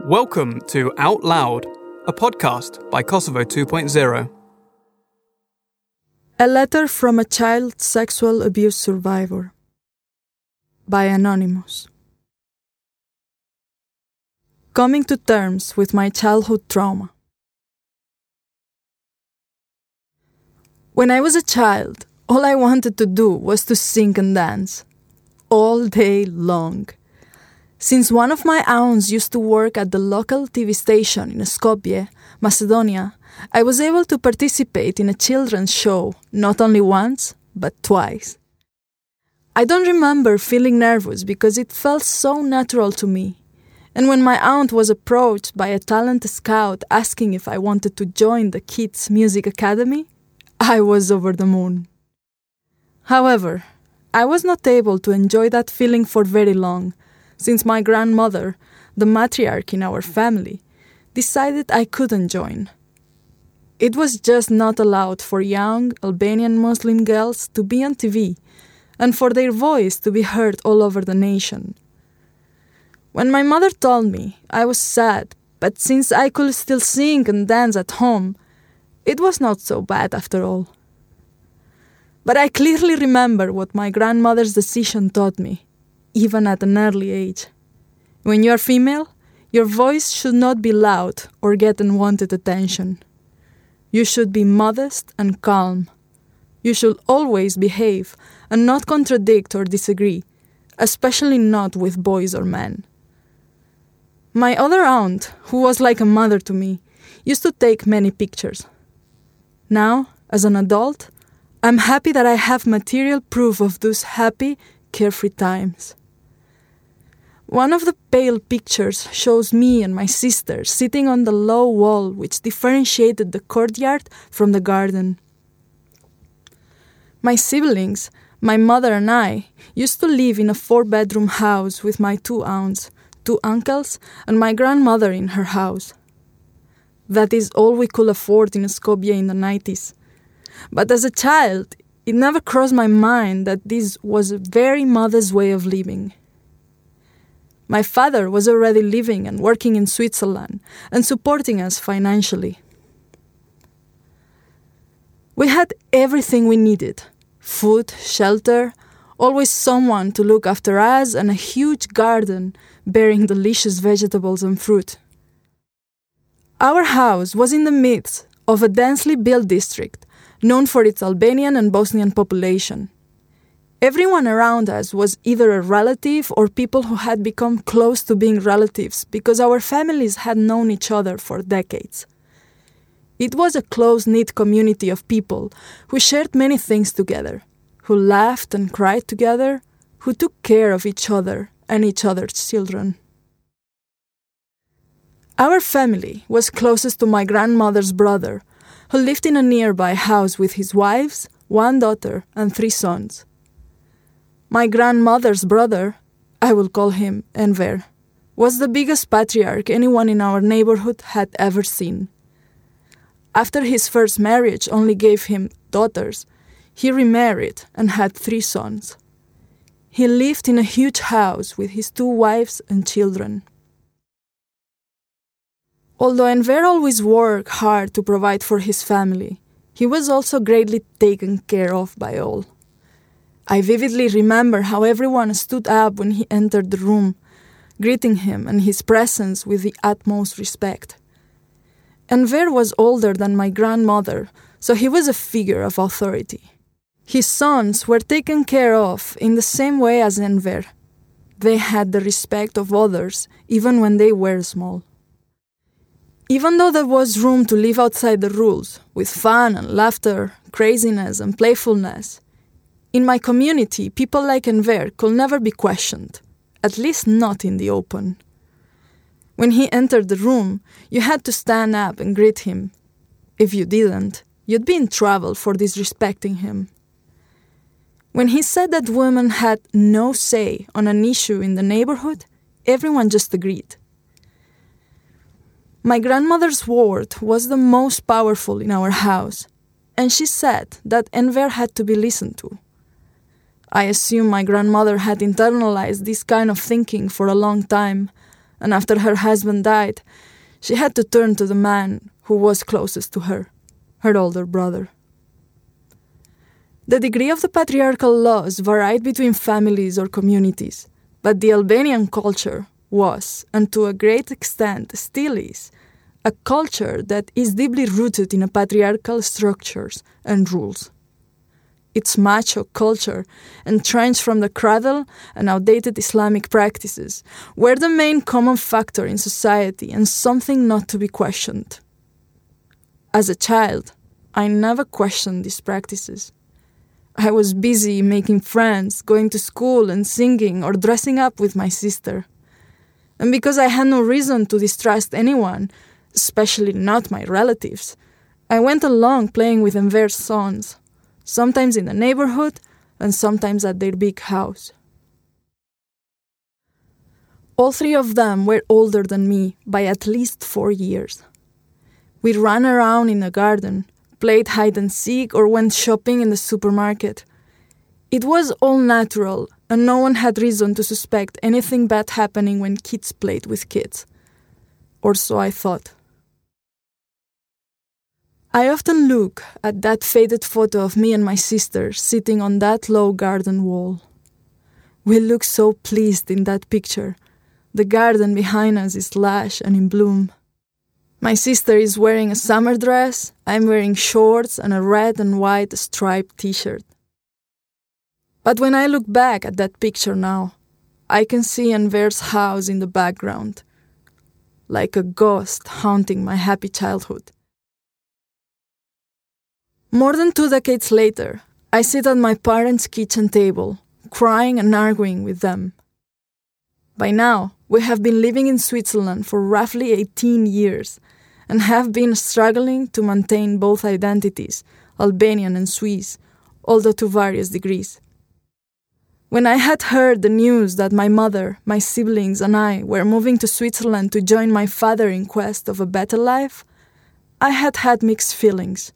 Welcome to Out Loud, a podcast by Kosovo 2.0. A letter from a child sexual abuse survivor by Anonymous. Coming to terms with my childhood trauma. When I was a child, all I wanted to do was to sing and dance all day long. Since one of my aunts used to work at the local TV station in Skopje, Macedonia, I was able to participate in a children's show not only once, but twice. I don't remember feeling nervous because it felt so natural to me. And when my aunt was approached by a talent scout asking if I wanted to join the Kids Music Academy, I was over the moon. However, I was not able to enjoy that feeling for very long since my grandmother, the matriarch in our family, decided I couldn't join. It was just not allowed for young Albanian Muslim girls to be on TV and for their voice to be heard all over the nation. When my mother told me, I was sad, but since I could still sing and dance at home, it was not so bad after all. But I clearly remember what my grandmother's decision taught me even at an early age. When you are female, your voice should not be loud or get unwanted attention. You should be modest and calm. You should always behave and not contradict or disagree, especially not with boys or men. My other aunt, who was like a mother to me, used to take many pictures. Now, as an adult, I'm happy that I have material proof of those happy, carefree times. One of the pale pictures shows me and my sister sitting on the low wall which differentiated the courtyard from the garden. My siblings, my mother and I, used to live in a four bedroom house with my two aunts, two uncles, and my grandmother in her house. That is all we could afford in Skopje in the 90s. But as a child, it never crossed my mind that this was a very mother's way of living. My father was already living and working in Switzerland and supporting us financially. We had everything we needed food, shelter, always someone to look after us, and a huge garden bearing delicious vegetables and fruit. Our house was in the midst of a densely built district known for its Albanian and Bosnian population. Everyone around us was either a relative or people who had become close to being relatives because our families had known each other for decades. It was a close knit community of people who shared many things together, who laughed and cried together, who took care of each other and each other's children. Our family was closest to my grandmother's brother, who lived in a nearby house with his wives, one daughter, and three sons. My grandmother's brother, I will call him Enver, was the biggest patriarch anyone in our neighborhood had ever seen. After his first marriage only gave him daughters, he remarried and had three sons. He lived in a huge house with his two wives and children. Although Enver always worked hard to provide for his family, he was also greatly taken care of by all. I vividly remember how everyone stood up when he entered the room, greeting him and his presence with the utmost respect. Enver was older than my grandmother, so he was a figure of authority. His sons were taken care of in the same way as Enver. They had the respect of others, even when they were small. Even though there was room to live outside the rules, with fun and laughter, craziness and playfulness, in my community, people like Enver could never be questioned, at least not in the open. When he entered the room, you had to stand up and greet him. If you didn't, you'd be in trouble for disrespecting him. When he said that women had no say on an issue in the neighborhood, everyone just agreed. My grandmother's word was the most powerful in our house, and she said that Enver had to be listened to. I assume my grandmother had internalized this kind of thinking for a long time, and after her husband died, she had to turn to the man who was closest to her, her older brother. The degree of the patriarchal laws varied between families or communities, but the Albanian culture was, and to a great extent still is, a culture that is deeply rooted in patriarchal structures and rules. Its macho culture, and entrenched from the cradle and outdated Islamic practices, were the main common factor in society and something not to be questioned. As a child, I never questioned these practices. I was busy making friends, going to school and singing or dressing up with my sister. And because I had no reason to distrust anyone, especially not my relatives, I went along playing with Enver's sons, sometimes in the neighborhood and sometimes at their big house. All three of them were older than me by at least four years. We ran around in the garden, played hide and seek, or went shopping in the supermarket. It was all natural, and no one had reason to suspect anything bad happening when kids played with kids. Or so I thought. I often look at that faded photo of me and my sister sitting on that low garden wall. We look so pleased in that picture. The garden behind us is lush and in bloom. My sister is wearing a summer dress, I'm wearing shorts and a red and white striped t shirt. But when I look back at that picture now, I can see Enver's house in the background, like a ghost haunting my happy childhood. More than two decades later, I sit at my parents' kitchen table, crying and arguing with them. By now, we have been living in Switzerland for roughly 18 years and have been struggling to maintain both identities, Albanian and Swiss, although to various degrees. When I had heard the news that my mother, my siblings, and I were moving to Switzerland to join my father in quest of a better life, I had had mixed feelings.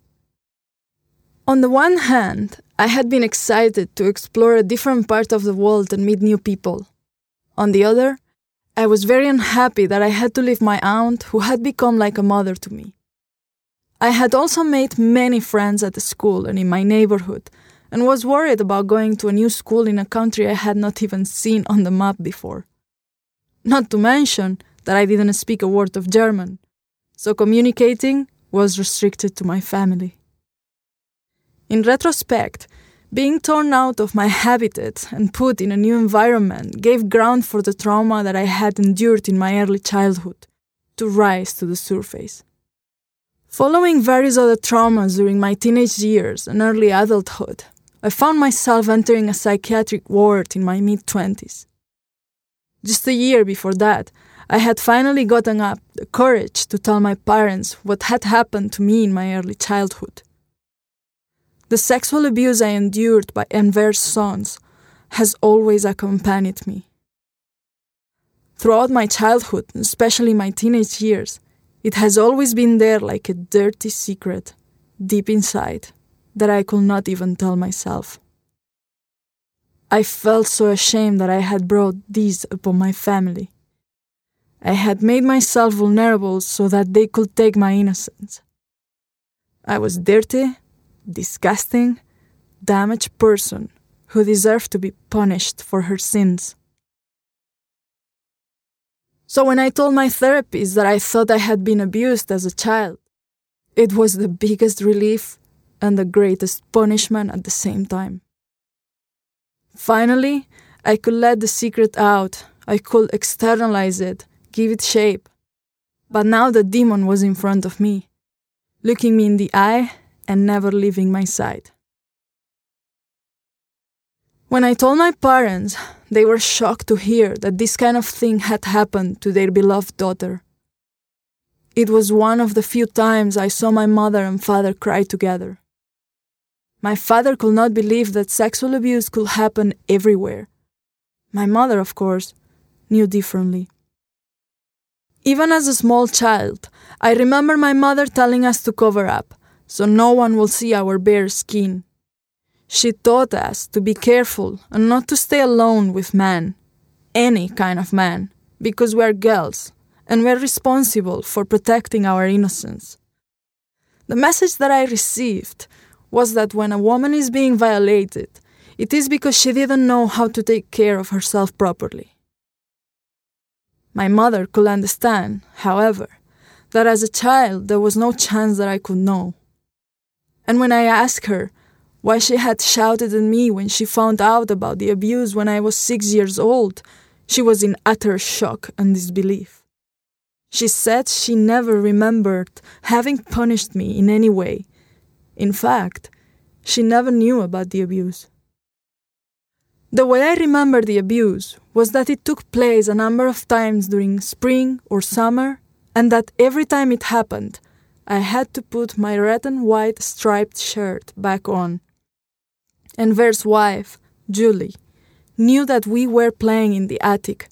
On the one hand, I had been excited to explore a different part of the world and meet new people. On the other, I was very unhappy that I had to leave my aunt, who had become like a mother to me. I had also made many friends at the school and in my neighborhood, and was worried about going to a new school in a country I had not even seen on the map before. Not to mention that I didn't speak a word of German, so communicating was restricted to my family. In retrospect, being torn out of my habitat and put in a new environment gave ground for the trauma that I had endured in my early childhood to rise to the surface. Following various other traumas during my teenage years and early adulthood, I found myself entering a psychiatric ward in my mid 20s. Just a year before that, I had finally gotten up the courage to tell my parents what had happened to me in my early childhood. The sexual abuse I endured by Enver's sons has always accompanied me. Throughout my childhood, especially my teenage years, it has always been there like a dirty secret, deep inside, that I could not even tell myself. I felt so ashamed that I had brought this upon my family. I had made myself vulnerable so that they could take my innocence. I was dirty, disgusting, damaged person who deserved to be punished for her sins. So when I told my therapist that I thought I had been abused as a child, it was the biggest relief and the greatest punishment at the same time. Finally, I could let the secret out, I could externalize it, give it shape. But now the demon was in front of me, looking me in the eye and never leaving my side. When I told my parents, they were shocked to hear that this kind of thing had happened to their beloved daughter. It was one of the few times I saw my mother and father cry together. My father could not believe that sexual abuse could happen everywhere. My mother, of course, knew differently. Even as a small child, I remember my mother telling us to cover up so no one will see our bare skin. She taught us to be careful and not to stay alone with men, any kind of man, because we are girls and we're responsible for protecting our innocence. The message that I received was that when a woman is being violated, it is because she didn't know how to take care of herself properly. My mother could understand, however, that as a child there was no chance that I could know. And when I asked her why she had shouted at me when she found out about the abuse when I was six years old, she was in utter shock and disbelief. She said she never remembered having punished me in any way. In fact, she never knew about the abuse. The way I remember the abuse was that it took place a number of times during spring or summer, and that every time it happened, I had to put my red and white striped shirt back on. Enver's wife, Julie, knew that we were playing in the attic,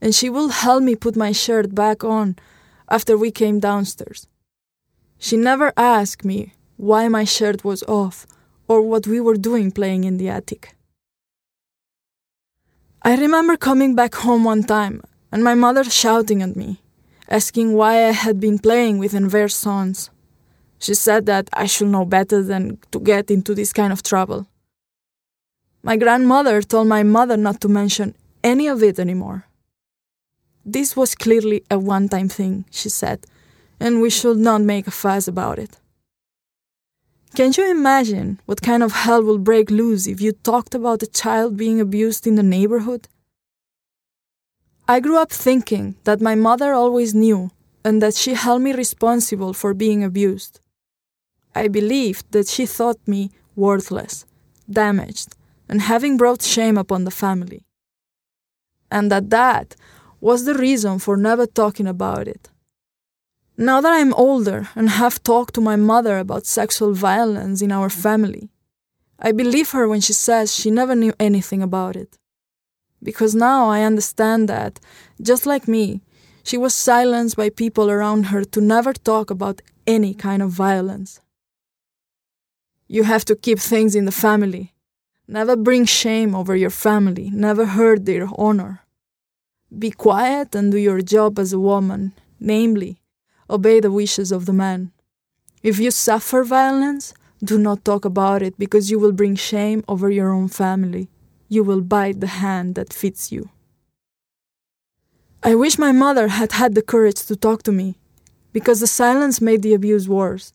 and she would help me put my shirt back on after we came downstairs. She never asked me why my shirt was off or what we were doing playing in the attic. I remember coming back home one time and my mother shouting at me, asking why I had been playing with Enver's sons. She said that I should know better than to get into this kind of trouble. My grandmother told my mother not to mention any of it anymore. This was clearly a one time thing, she said, and we should not make a fuss about it. Can you imagine what kind of hell will break loose if you talked about a child being abused in the neighborhood? I grew up thinking that my mother always knew and that she held me responsible for being abused. I believed that she thought me worthless, damaged, and having brought shame upon the family. And that that was the reason for never talking about it. Now that I'm older and have talked to my mother about sexual violence in our family, I believe her when she says she never knew anything about it. Because now I understand that, just like me, she was silenced by people around her to never talk about any kind of violence. You have to keep things in the family, Never bring shame over your family, never hurt their honor. Be quiet and do your job as a woman, namely, obey the wishes of the man. If you suffer violence, do not talk about it because you will bring shame over your own family. You will bite the hand that feeds you. I wish my mother had had the courage to talk to me, because the silence made the abuse worse.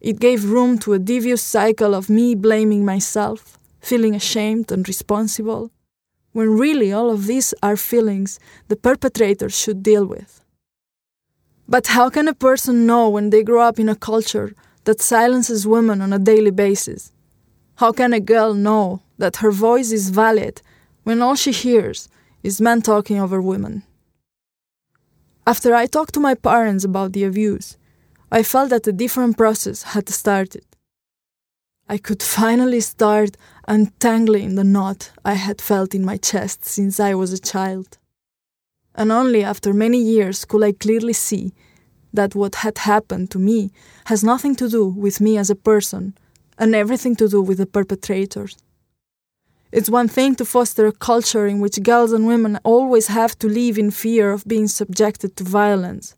It gave room to a devious cycle of me blaming myself, feeling ashamed and responsible, when really all of these are feelings the perpetrator should deal with. But how can a person know when they grow up in a culture that silences women on a daily basis? How can a girl know that her voice is valid when all she hears is men talking over women? After I talked to my parents about the abuse, I felt that a different process had started. I could finally start untangling the knot I had felt in my chest since I was a child. And only after many years could I clearly see that what had happened to me has nothing to do with me as a person and everything to do with the perpetrators. It's one thing to foster a culture in which girls and women always have to live in fear of being subjected to violence.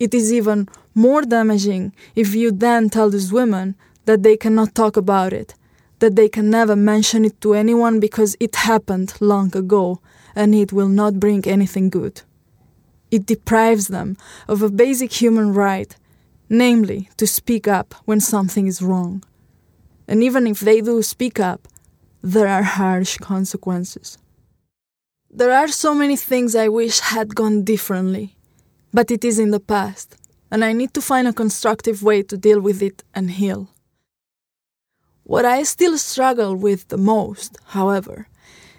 It is even more damaging if you then tell these women that they cannot talk about it, that they can never mention it to anyone because it happened long ago and it will not bring anything good. It deprives them of a basic human right, namely to speak up when something is wrong. And even if they do speak up, there are harsh consequences. There are so many things I wish had gone differently, but it is in the past, and I need to find a constructive way to deal with it and heal. What I still struggle with the most, however,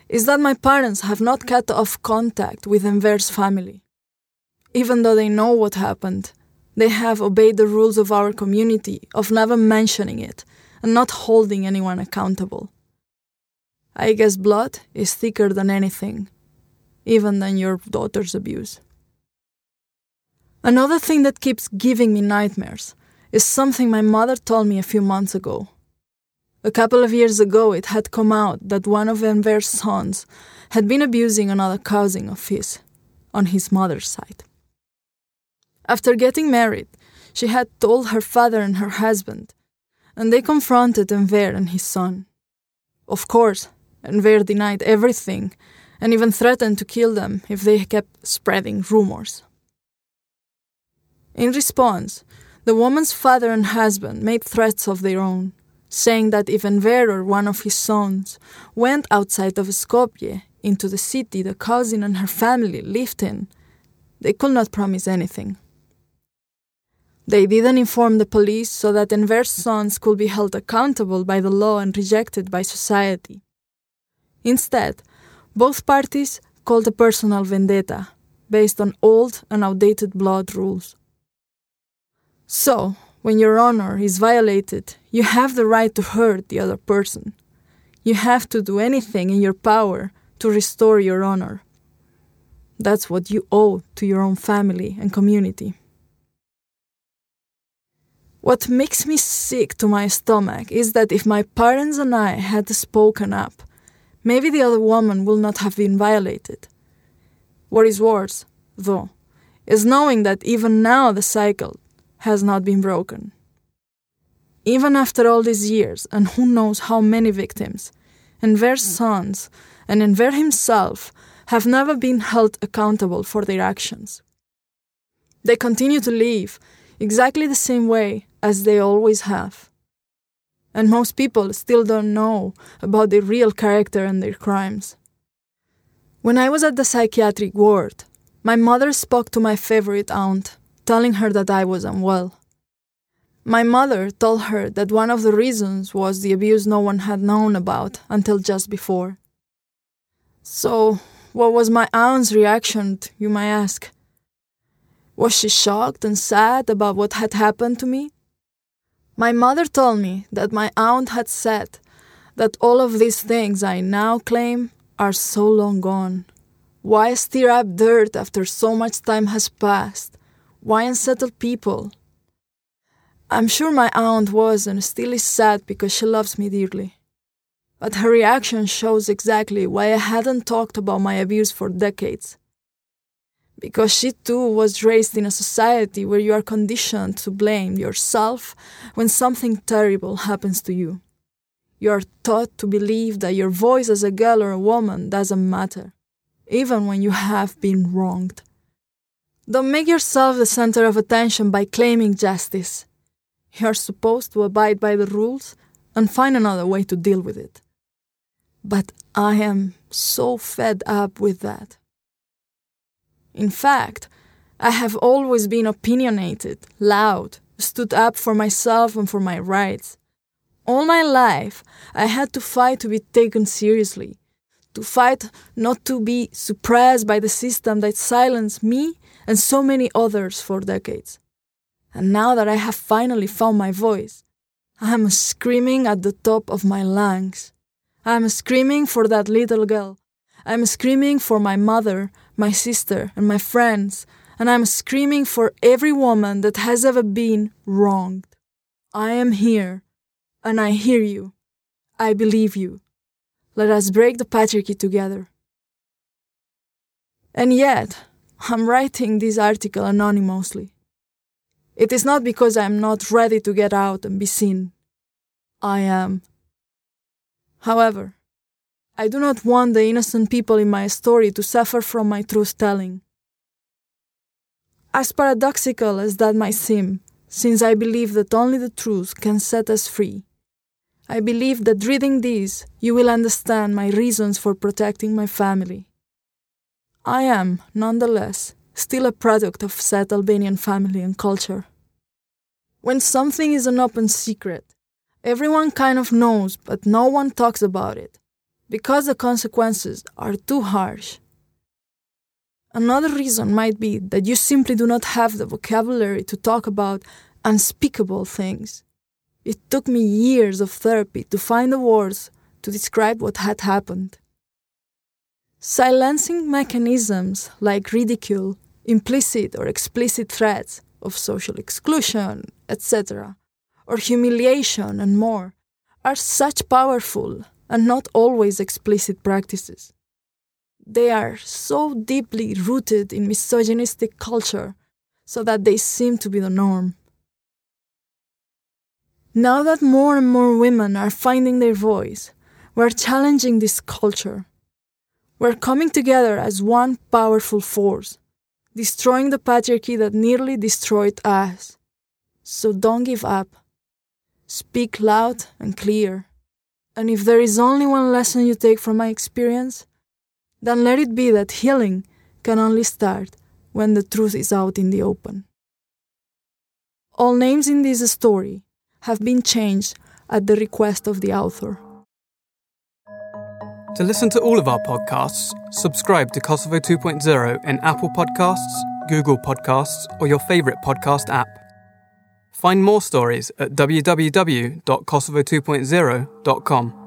is that my parents have not cut off contact with Enver's family. Even though they know what happened, they have obeyed the rules of our community of never mentioning it and not holding anyone accountable. I guess blood is thicker than anything, even than your daughter's abuse. Another thing that keeps giving me nightmares is something my mother told me a few months ago. A couple of years ago, it had come out that one of Enver's sons had been abusing another cousin of his, on his mother's side. After getting married, she had told her father and her husband, and they confronted Enver and his son. Of course, Enver denied everything and even threatened to kill them if they kept spreading rumors. In response, the woman's father and husband made threats of their own, saying that if Enver or one of his sons went outside of Skopje into the city the cousin and her family lived in, they could not promise anything. They didn't inform the police so that Enver's sons could be held accountable by the law and rejected by society. Instead, both parties called a personal vendetta based on old and outdated blood rules. So, when your honor is violated, you have the right to hurt the other person. You have to do anything in your power to restore your honor. That's what you owe to your own family and community. What makes me sick to my stomach is that if my parents and I had spoken up, maybe the other woman will not have been violated. What is worse, though, is knowing that even now the cycle has not been broken. Even after all these years, and who knows how many victims, Enver's hmm. sons and Enver himself have never been held accountable for their actions. They continue to live exactly the same way as they always have. And most people still don't know about their real character and their crimes. When I was at the psychiatric ward, my mother spoke to my favorite aunt telling her that I was unwell. My mother told her that one of the reasons was the abuse no one had known about until just before. So, what was my aunt's reaction, you may ask? Was she shocked and sad about what had happened to me? My mother told me that my aunt had said that all of these things I now claim are so long gone. Why stir up dirt after so much time has passed? Why unsettle people? I'm sure my aunt was and still is sad because she loves me dearly. But her reaction shows exactly why I hadn't talked about my abuse for decades. Because she too was raised in a society where you are conditioned to blame yourself when something terrible happens to you. You are taught to believe that your voice as a girl or a woman doesn't matter, even when you have been wronged. Don't make yourself the center of attention by claiming justice. You're supposed to abide by the rules and find another way to deal with it. But I am so fed up with that. In fact, I have always been opinionated, loud, stood up for myself and for my rights. All my life, I had to fight to be taken seriously, to fight not to be suppressed by the system that silenced me and so many others for decades. And now that I have finally found my voice, I am screaming at the top of my lungs. I am screaming for that little girl. I am screaming for my mother, my sister, and my friends. And I am screaming for every woman that has ever been wronged. I am here, and I hear you. I believe you. Let us break the patriarchy together. And yet, I'm writing this article anonymously. It is not because I am not ready to get out and be seen. I am. However, I do not want the innocent people in my story to suffer from my truth telling. As paradoxical as that might seem, since I believe that only the truth can set us free, I believe that reading this, you will understand my reasons for protecting my family. I am, nonetheless, still a product of said Albanian family and culture. When something is an open secret, everyone kind of knows, but no one talks about it, because the consequences are too harsh. Another reason might be that you simply do not have the vocabulary to talk about unspeakable things. It took me years of therapy to find the words to describe what had happened. Silencing mechanisms like ridicule, implicit or explicit threats of social exclusion, etc., or humiliation and more, are such powerful and not always explicit practices. they are so deeply rooted in misogynistic culture so that they seem to be the norm. Now that more and more women are finding their voice, we're challenging this culture. We're coming together as one powerful force, destroying the patriarchy that nearly destroyed us. So don't give up. Speak loud and clear. And if there is only one lesson you take from my experience, then let it be that healing can only start when the truth is out in the open. All names in this story have been changed at the request of the author. To listen to all of our podcasts, subscribe to Kosovo 2.0 in Apple Podcasts, Google Podcasts, or your favourite podcast app. Find more stories at www.kosovo2.0.com.